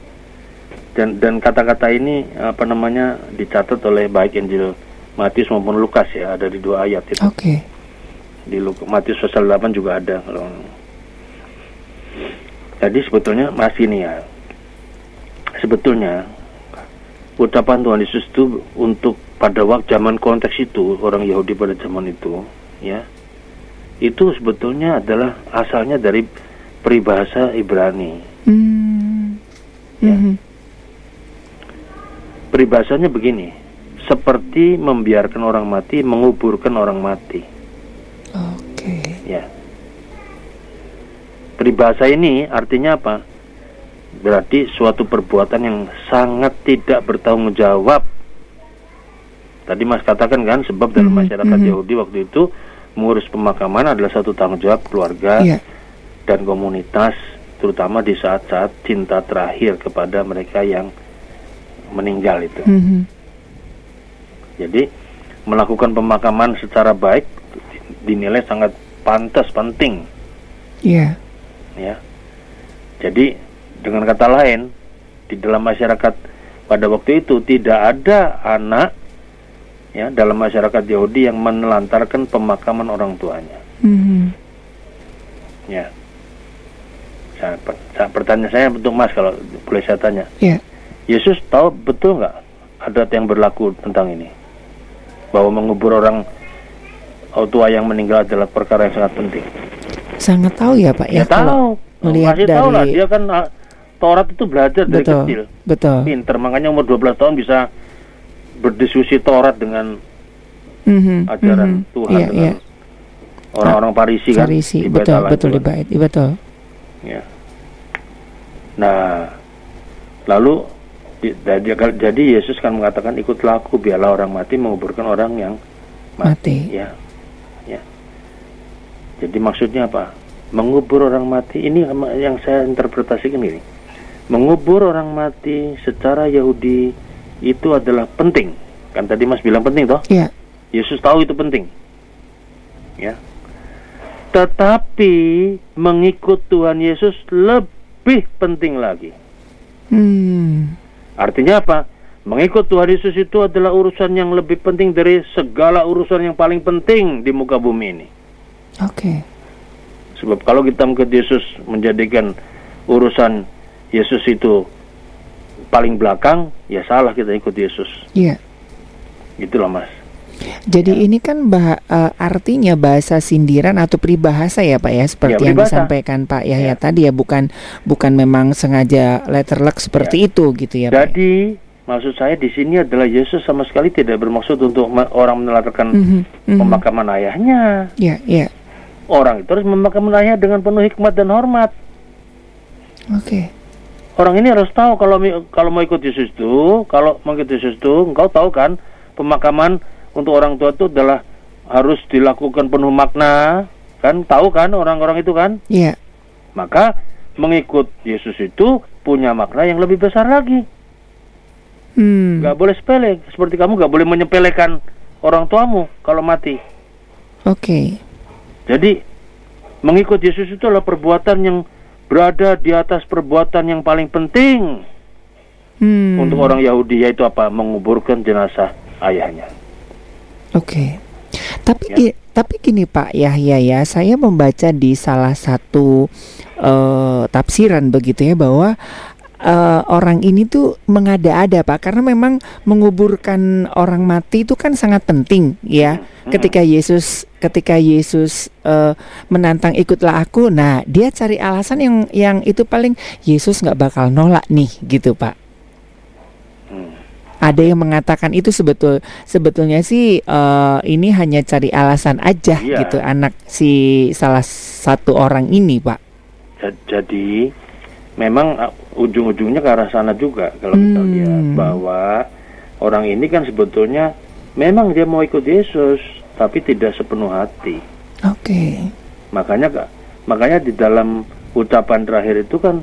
dan dan kata-kata ini apa namanya dicatat oleh baik Injil Matius maupun Lukas ya ada di dua ayat itu. Oke. Okay. Di Lukas Matius pasal 8 juga ada kalau Jadi sebetulnya masih ini ya. Sebetulnya ucapan Tuhan Yesus itu untuk pada waktu zaman konteks itu orang Yahudi pada zaman itu ya itu sebetulnya adalah asalnya dari peribahasa Ibrani. Mm. Ya. Mm -hmm peribahasanya begini seperti membiarkan orang mati menguburkan orang mati oke okay. ya peribahasa ini artinya apa berarti suatu perbuatan yang sangat tidak bertanggung jawab tadi mas katakan kan sebab dalam mm -hmm. masyarakat mm -hmm. Yahudi waktu itu mengurus pemakaman adalah satu tanggung jawab keluarga yeah. dan komunitas terutama di saat-saat cinta terakhir kepada mereka yang meninggal itu. Mm -hmm. Jadi melakukan pemakaman secara baik dinilai sangat pantas penting. Iya. Yeah. Ya. Jadi dengan kata lain di dalam masyarakat pada waktu itu tidak ada anak ya dalam masyarakat Yahudi yang menelantarkan pemakaman orang tuanya. Mm -hmm. Ya. Saya, saya, pertanyaan saya untuk Mas kalau boleh saya tanya. Yeah. Yesus tahu betul nggak adat yang berlaku tentang ini bahwa mengubur orang tua yang meninggal adalah perkara yang sangat penting. Sangat tahu ya Pak ya. ya tahu. Melihat Masih dari... tahu lah dia kan ah, Taurat itu belajar dari betul, kecil. Betul. Pinter makanya umur 12 tahun bisa berdiskusi Taurat dengan mm-hmm, ajaran mm-hmm, Tuhan iya, dengan iya. orang-orang Parisi kan. Parisi, betul, betul di bait, betul. Ya. Nah, lalu jadi Yesus kan mengatakan ikutlah aku biarlah orang mati menguburkan orang yang mati. mati. Ya, ya. Jadi maksudnya apa? Mengubur orang mati ini yang saya interpretasikan ini. Mengubur orang mati secara Yahudi itu adalah penting. Kan tadi Mas bilang penting toh? Iya. Yesus tahu itu penting. Ya. Tetapi mengikut Tuhan Yesus lebih penting lagi. Hmm. Artinya apa? Mengikut Tuhan Yesus itu adalah urusan yang lebih penting dari segala urusan yang paling penting di muka bumi ini. Oke. Okay. Sebab kalau kita mengikut Yesus menjadikan urusan Yesus itu paling belakang, ya salah kita ikut Yesus. Iya. Yeah. Itulah mas. Jadi ya. ini kan bah, uh, artinya bahasa sindiran atau peribahasa ya Pak ya seperti ya, yang disampaikan Pak Yahya ya. tadi ya bukan bukan memang sengaja letter luck seperti ya. itu gitu ya Jadi Pak. Ya? maksud saya di sini adalah Yesus sama sekali tidak bermaksud untuk orang menelantarkan mm -hmm, mm -hmm. pemakaman ayahnya. Ya, ya. Orang itu harus memakamkan ayah dengan penuh hikmat dan hormat. Oke. Okay. Orang ini harus tahu kalau kalau mau ikut Yesus itu, kalau mau ikut Yesus itu, engkau tahu kan pemakaman untuk orang tua itu adalah harus dilakukan penuh makna, kan? Tahu kan orang-orang itu kan? Iya. Yeah. Maka mengikut Yesus itu punya makna yang lebih besar lagi. Hmm. Gak boleh sepele, seperti kamu gak boleh menyepelekan orang tuamu kalau mati. Oke. Okay. Jadi mengikut Yesus itu adalah perbuatan yang berada di atas perbuatan yang paling penting hmm. untuk orang Yahudi yaitu apa? Menguburkan jenazah ayahnya. Oke. Okay. Tapi ya. tapi gini Pak Yahya ya, saya membaca di salah satu uh, tafsiran begitu ya bahwa uh, orang ini tuh mengada-ada Pak karena memang menguburkan orang mati itu kan sangat penting ya. Hmm. Ketika Yesus ketika Yesus uh, menantang ikutlah aku, nah dia cari alasan yang yang itu paling Yesus nggak bakal nolak nih gitu Pak ada yang mengatakan itu sebetul sebetulnya sih uh, ini hanya cari alasan aja iya. gitu anak si salah satu orang ini pak jadi memang ujung-ujungnya ke arah sana juga. Kalau hmm. kita lihat bahwa orang ini kan sebetulnya memang dia mau ikut Yesus tapi tidak sepenuh hati. Oke. Okay. makanya makanya di dalam ucapan terakhir itu kan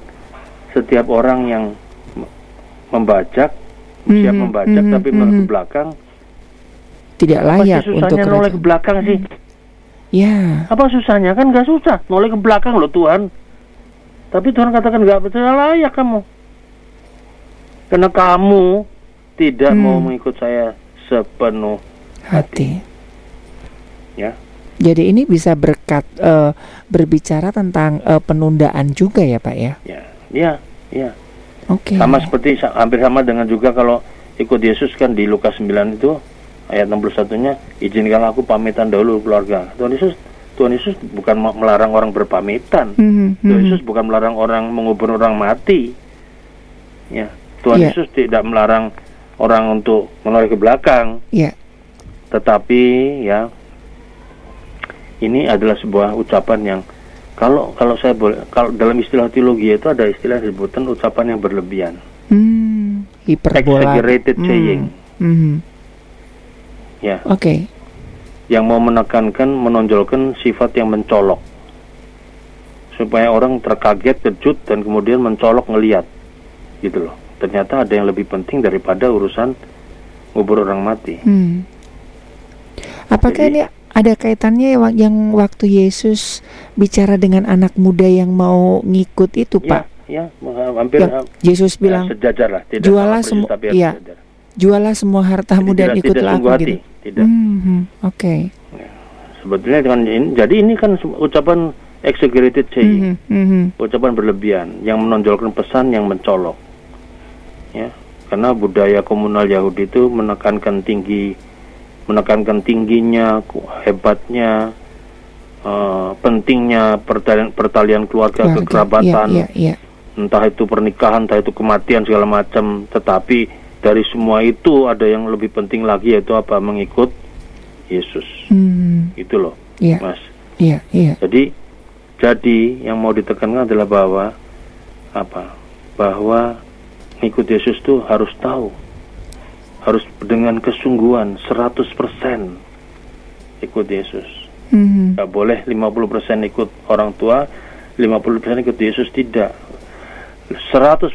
setiap orang yang membajak siap mhm, membaca mm -hmm, tapi menoleh mm -hmm. ke belakang tidak layak Apa susahnya untuk noleh ke belakang sih? Ya. Apa susahnya? Kan nggak susah. Noleh ke belakang loh Tuhan tapi Tuhan katakan nggak betul layak kamu karena kamu tidak hmm. mau mengikut saya sepenuh hati, hati. ya jadi ini bisa berkat uh, berbicara tentang uh, penundaan juga ya Pak ya ya ya ya Okay. Sama seperti hampir sama dengan juga kalau ikut Yesus kan di Lukas 9 itu ayat 61-nya izinkan aku pamitan dahulu keluarga. Tuhan Yesus Tuhan Yesus bukan melarang orang berpamitan. Mm -hmm. Tuhan Yesus bukan melarang orang mengubur orang mati. Ya, Tuhan yeah. Yesus tidak melarang orang untuk menoleh ke belakang. Yeah. Tetapi ya ini adalah sebuah ucapan yang kalau kalau saya boleh, kalau dalam istilah teologi itu ada istilah sebutan ucapan yang berlebihan. Hmm, hiperbola. Exaggerated hmm. saying. Hmm. Ya. Oke. Okay. Yang mau menekankan, menonjolkan sifat yang mencolok, supaya orang terkaget, terkejut dan kemudian mencolok ngeliat, gitu loh. Ternyata ada yang lebih penting daripada urusan ngubur orang mati. Hmm. Apakah Jadi, ini ada kaitannya yang waktu Yesus bicara dengan anak muda yang mau ngikut itu, ya, Pak? Ya, hampir yang Yesus ya, bilang sejajar lah, tidak jualah semua, ya, jualah semua hartamu dan ikutlah aku hati, gitu. Tidak. Mm -hmm, Oke. Okay. Ya, sebetulnya dengan ini, jadi ini kan ucapan exaggerated saying, mm -hmm, ucapan berlebihan yang menonjolkan pesan yang mencolok, ya, karena budaya komunal Yahudi itu menekankan tinggi menekankan tingginya, hebatnya, uh, pentingnya pertalian, pertalian keluarga, keluarga kekerabatan, yeah, yeah, yeah. entah itu pernikahan, entah itu kematian segala macam. Tetapi dari semua itu ada yang lebih penting lagi yaitu apa? Mengikut Yesus. Hmm. Itu loh, yeah. Mas. Iya, yeah, iya. Yeah. Jadi jadi yang mau ditekankan adalah bahwa apa? Bahwa mengikut Yesus itu harus tahu harus dengan kesungguhan 100% ikut Yesus. Mm-hmm. Gak boleh 50% ikut orang tua, 50% ikut Yesus tidak. 100%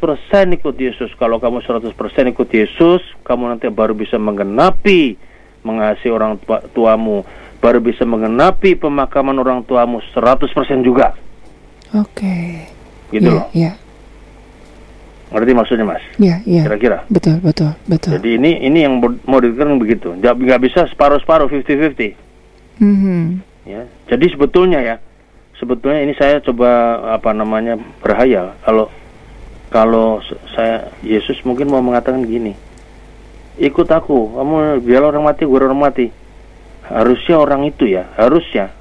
ikut Yesus. Kalau kamu 100% ikut Yesus, kamu nanti baru bisa menggenapi mengasihi orang tua, tuamu, baru bisa menggenapi pemakaman orang tuamu 100% juga. Oke. Okay. Gitu yeah, loh. Yeah. Ngerti maksudnya mas? Iya, iya. Kira-kira. Betul, betul, betul. Jadi ini ini yang mau dikatakan begitu. Nggak bisa separuh-separuh, fifty-fifty. Mm -hmm. Ya. Jadi sebetulnya ya, sebetulnya ini saya coba apa namanya berhayal. Kalau kalau saya Yesus mungkin mau mengatakan gini, ikut aku, kamu biar orang mati, gue orang mati. harusnya orang itu ya, harusnya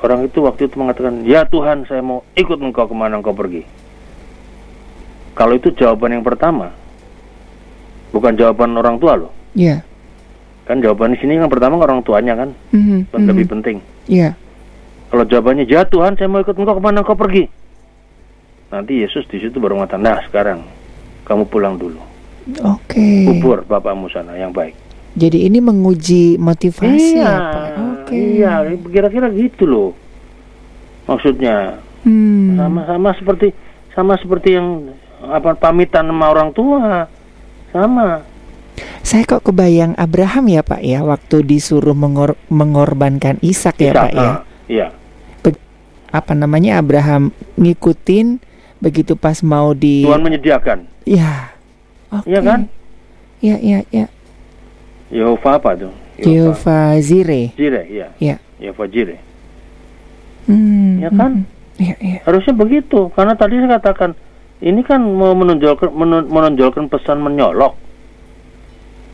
orang itu waktu itu mengatakan, "Ya Tuhan, saya mau ikut Engkau ke mana Engkau pergi." Kalau itu jawaban yang pertama, bukan jawaban orang tua loh. Iya. Kan jawaban di sini yang pertama orang tuanya kan, Mhm, yang lebih mhm. penting. Iya. Kalau jawabannya, "Ya Tuhan, saya mau ikut Engkau ke mana Engkau pergi." Nanti Yesus di situ baru mengatakan, "Nah, sekarang kamu pulang dulu. Oke. Kubur bapakmu sana yang baik." Jadi ini menguji motivasi iya, ya. Oke. iya, kira-kira gitu loh. Maksudnya Hmm. sama-sama seperti sama seperti yang apa pamitan sama orang tua. Sama. Saya kok kebayang Abraham ya Pak ya waktu disuruh mengor- mengorbankan Ishak ya Pak ya. ah, Iya. Apa namanya Abraham ngikutin begitu pas mau di Tuhan menyediakan. Ya. Oke. Iya kan? Iya, iya, iya. Yehova apa tuh? Jehovah Zire. Jire, iya. Iya. Yehova Jire. Hmm. Ya kan? hmm. Iya, iya. Harusnya begitu, karena tadi saya katakan ini kan mau menonjolkan menonjolkan pesan menyolok.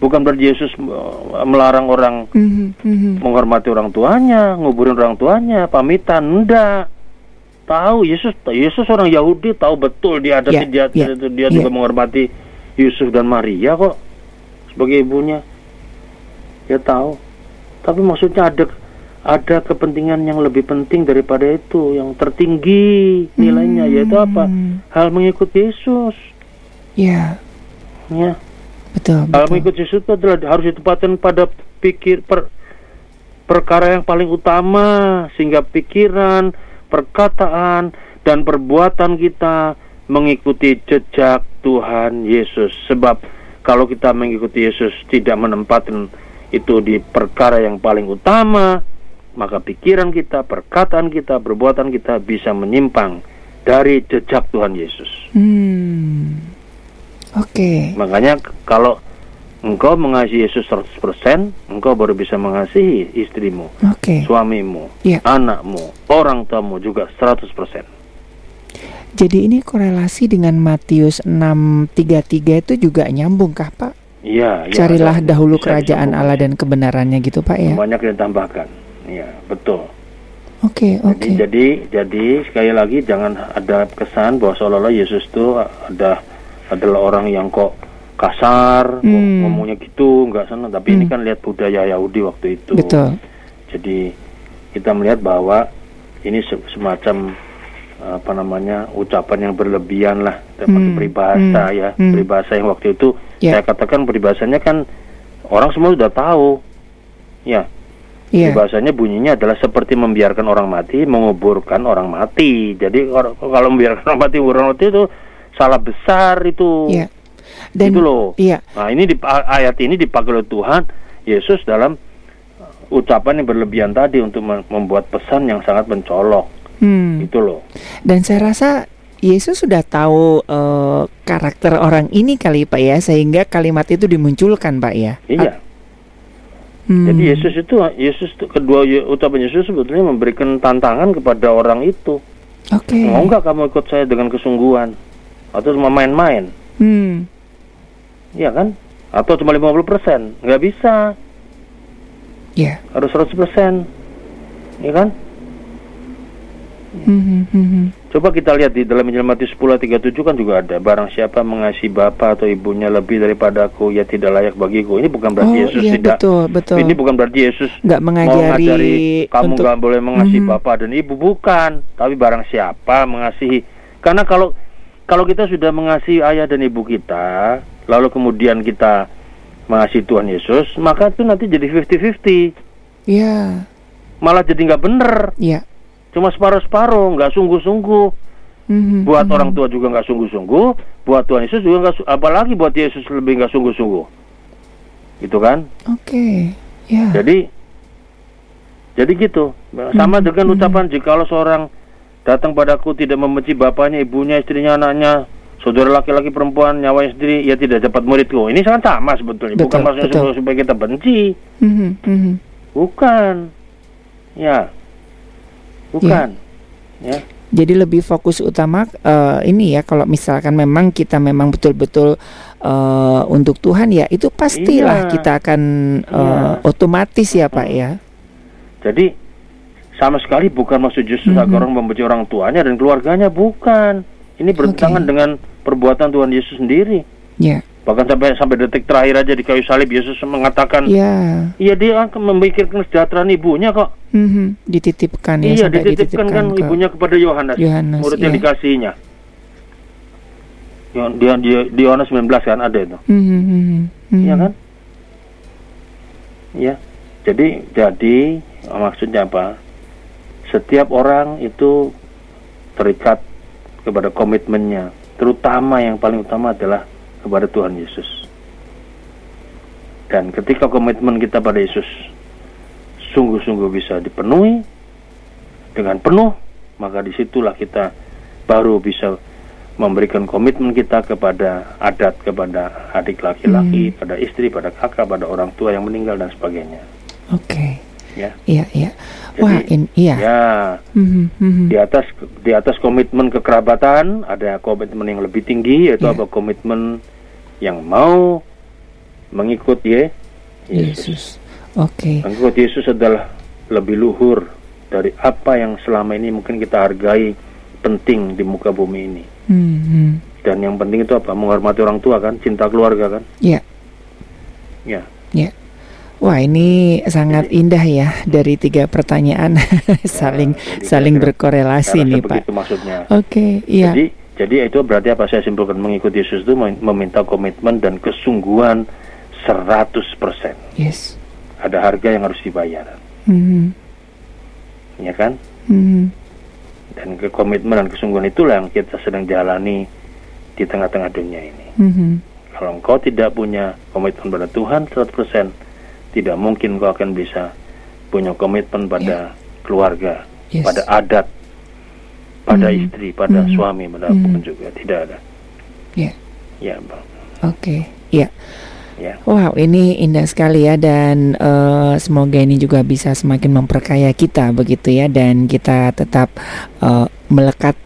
Bukan berarti Yesus uh, melarang orang Mhm, mhm. menghormati orang tuanya, nguburin orang tuanya, pamitan, enggak. Tahu Yesus Yesus orang Yahudi tahu betul dia ada Ya, dia ya, dia, dia ya. juga menghormati Yusuf dan Maria kok sebagai ibunya. Dia tahu. Tapi maksudnya ada ada kepentingan yang lebih penting daripada itu, yang tertinggi nilainya yaitu apa? Hmm. Hal mengikut Yesus. Ya, Ya. betul, Hal betul. mengikut Yesus itu adalah harus ditempatkan pada pikir per, perkara yang paling utama sehingga pikiran, perkataan dan perbuatan kita mengikuti jejak Tuhan Yesus. Sebab kalau kita mengikuti Yesus tidak menempatkan itu di perkara yang paling utama, maka pikiran kita, perkataan kita, perbuatan kita bisa menyimpang dari jejak Tuhan Yesus. Hmm. Oke. Makanya k- kalau engkau mengasihi Yesus 100%, engkau baru bisa mengasihi istrimu, Oke. suamimu, Iya. anakmu, orang tuamu juga 100%. Jadi ini korelasi dengan Matius 6:33 itu juga nyambung kah, Pak? Iya, iya, Carilah ada- dahulu kerajaan disambung. Allah dan kebenarannya gitu, Pak ya. Banyak yang ditambahkan. Iya, betul. Oke, oke. Jadi, jadi jadi sekali lagi jangan ada kesan bahwa seolah-olah Yesus itu ada adalah orang yang kok kasar, Hmm. ngomongnya gitu, nggak senang. Tapi ini Hmm. kan lihat budaya Yahudi waktu itu. Betul. Jadi kita melihat bahwa ini se- semacam apa namanya ucapan yang berlebihan lah, termasuk Hmm, peribahasa hmm, ya, hmm. peribahasa yang waktu itu Ya. saya katakan peribahasanya kan orang semua sudah tahu, ya. Iya. Peribahasanya bunyinya adalah seperti membiarkan orang mati, menguburkan orang mati. Jadi or- kalau membiarkan orang mati, orang mati itu salah besar itu. Iya. Dan Gitu loh. Iya. Nah ini di, ayat ini dipakai oleh Tuhan Yesus dalam uh, ucapan yang berlebihan tadi untuk mem- membuat pesan yang sangat mencolok. Hmm. Itu loh. Dan saya rasa Yesus sudah tahu eh, karakter orang ini kali Pak ya, sehingga kalimat itu dimunculkan Pak ya. Iya. Hmm. Jadi Yesus itu Yesus itu- kedua ucapan Yesus sebetulnya memberikan tantangan kepada orang itu. Oke. Mau nggak kamu ikut saya dengan kesungguhan atau cuma main-main? Hmm. Iya kan? Atau cuma 50%? Nggak bisa. Ya. Harus 100%. Iya kan? Hmm, hmm, hmm, hmm. Coba kita lihat di dalam Injil Matius 10 ayat 37 kan juga ada barang siapa mengasihi bapak atau ibunya lebih daripada aku ya tidak layak bagiku. Ini bukan berarti Oh Yesus iya tidak betul betul. Ini bukan berarti Yesus nggak mau mengajari ngajari kamu untuk nggak boleh mengasihi Mhm. bapak dan ibu bukan, tapi barang siapa mengasihi. Karena kalau kalau kita sudah mengasihi ayah dan ibu kita, lalu kemudian kita mengasihi Tuhan Yesus, maka itu nanti jadi 50-50. ya Malah jadi nggak bener, ya. cuma separuh-separuh, nggak sungguh-sungguh. Mhm, Buat mhm. orang tua juga nggak sungguh-sungguh, buat Tuhan Yesus juga nggak, apalagi buat Yesus lebih nggak sungguh-sungguh, gitu kan? Oke. Ya. Jadi, jadi gitu. Sama Hmm, dengan ucapan jikalau seorang datang padaku tidak membenci bapaknya, ibunya, istrinya, anaknya, saudara laki-laki, perempuan, nyawanya sendiri, ia tidak dapat muridku. Ini sangat sama sebetulnya. Bukan Betul, maksudnya betul. supaya- kita benci, Mhm, mhm. bukan. Ya, bukan. Ya. Jadi lebih fokus utama eh, ini ya kalau misalkan memang kita memang betul-betul uh, untuk Tuhan ya itu pastilah iya. kita akan uh, iya. otomatis ya Pak ya. Jadi sama sekali bukan maksud Yesus mm -hmm. agar orang membenci orang tuanya dan keluarganya bukan. Ini bertentangan okay. dengan perbuatan Tuhan Yesus sendiri. Yeah. Bahkan sampai sampai detik terakhir aja di kayu salib Yesus mengatakan, yeah. iya dia akan memikirkan kesejahteraan ibunya kok. Mm-hmm. Dititipkan ya. Iya dititipkan, dititipkan kan ke ibunya kepada Yohanes, murid yang yeah. dikasihnya. Di, di, di Yohanes 19 kan ada itu. Mm-hmm. Mm-hmm. Iya kan? Ya. Jadi jadi maksudnya apa? Setiap orang itu terikat kepada komitmennya, terutama yang paling utama adalah kepada Tuhan Yesus. Dan ketika komitmen kita pada Yesus sungguh-sungguh bisa dipenuhi dengan penuh, maka di situlah kita baru bisa memberikan komitmen kita kepada adat, kepada adik laki-laki, hmm. pada istri, pada kakak, pada orang tua yang meninggal dan sebagainya. Oke. Okay. Ya. Iya, iya. Wah, in, iya. Ya. Mm-hmm. Di atas di atas komitmen kekerabatan ada komitmen yang lebih tinggi yaitu yeah. apa komitmen yang mau mengikut Ye, Yesus. Yesus. Oke. Okay. Mengikut Yesus adalah lebih luhur dari apa yang selama ini mungkin kita hargai penting di muka bumi ini. Mm-hmm. Dan yang penting itu apa? Menghormati orang tua kan, cinta keluarga kan? Iya. Yeah. Ya. Yeah. Wah ini sangat indah ya dari tiga pertanyaan saling ya, saling berkorelasi nih Pak. maksudnya. Oke, okay, iya. Jadi jadi itu berarti apa saya simpulkan mengikuti Yesus itu meminta komitmen dan kesungguhan 100%. Yes. Ada harga yang harus dibayar. Mm -hmm. Ya kan? Mm -hmm. Dan kekomitmen dan kesungguhan itulah yang kita sedang jalani di tengah-tengah dunia ini. Mm -hmm. Kalau engkau tidak punya komitmen pada Tuhan 100%, tidak mungkin kau akan bisa punya komitmen pada yeah. keluarga, yes. pada adat, pada mm. istri, pada mm. suami, pada mm. apa pun juga tidak ada. Ya. Yeah. Ya, bang. Oke, okay. ya. Ya. Wow, ini indah sekali ya dan uh, semoga ini juga bisa semakin memperkaya kita begitu ya dan kita tetap uh, melekat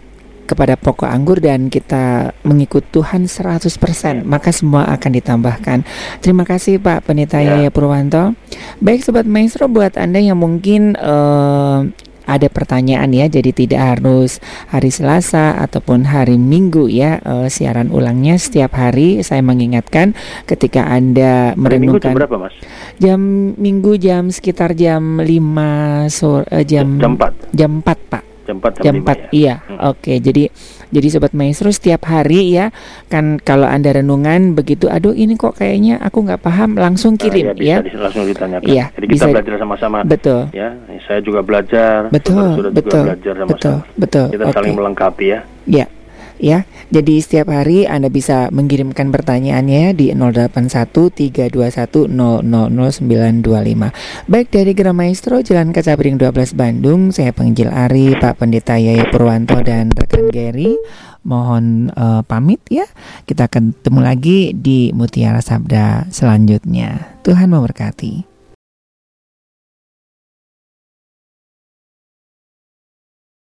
kepada pokok anggur dan kita mengikut Tuhan 100% maka semua akan ditambahkan. Terima kasih Pak Pendeta ya. Yaya Purwanto. Baik sobat maestro buat Anda yang mungkin uh, ada pertanyaan ya, jadi tidak harus hari Selasa ataupun hari Minggu ya uh, siaran ulangnya setiap hari. Saya mengingatkan ketika anda merenungkan jam berapa mas? Jam Minggu jam sekitar jam 5 sore uh, jam jam 4 jam 4 pak jam 4 jam, jam 4 ya? iya. Hmm. oke okay, jadi jadi sobat maestro setiap hari ya kan kalau anda renungan begitu aduh ini kok kayaknya aku nggak paham langsung nah, kirim uh, ya, bisa ya langsung ditanyakan. Iya, jadi kita bisa, belajar sama-sama. Betul. Ya saya juga belajar betul betul juga belajar sama-sama. betul betul. Kita okay. saling melengkapi ya. Ya ya. Jadi setiap hari Anda bisa mengirimkan pertanyaannya di 081321000925. Baik dari Gram Maestro Jalan Kaca Piring 12 Bandung, saya penginjil Ari, Pak Pendeta Yaya Purwanto dan rekan Gary. Mohon uh, pamit ya. Kita akan ketemu lagi di Mutiara Sabda selanjutnya. Tuhan memberkati.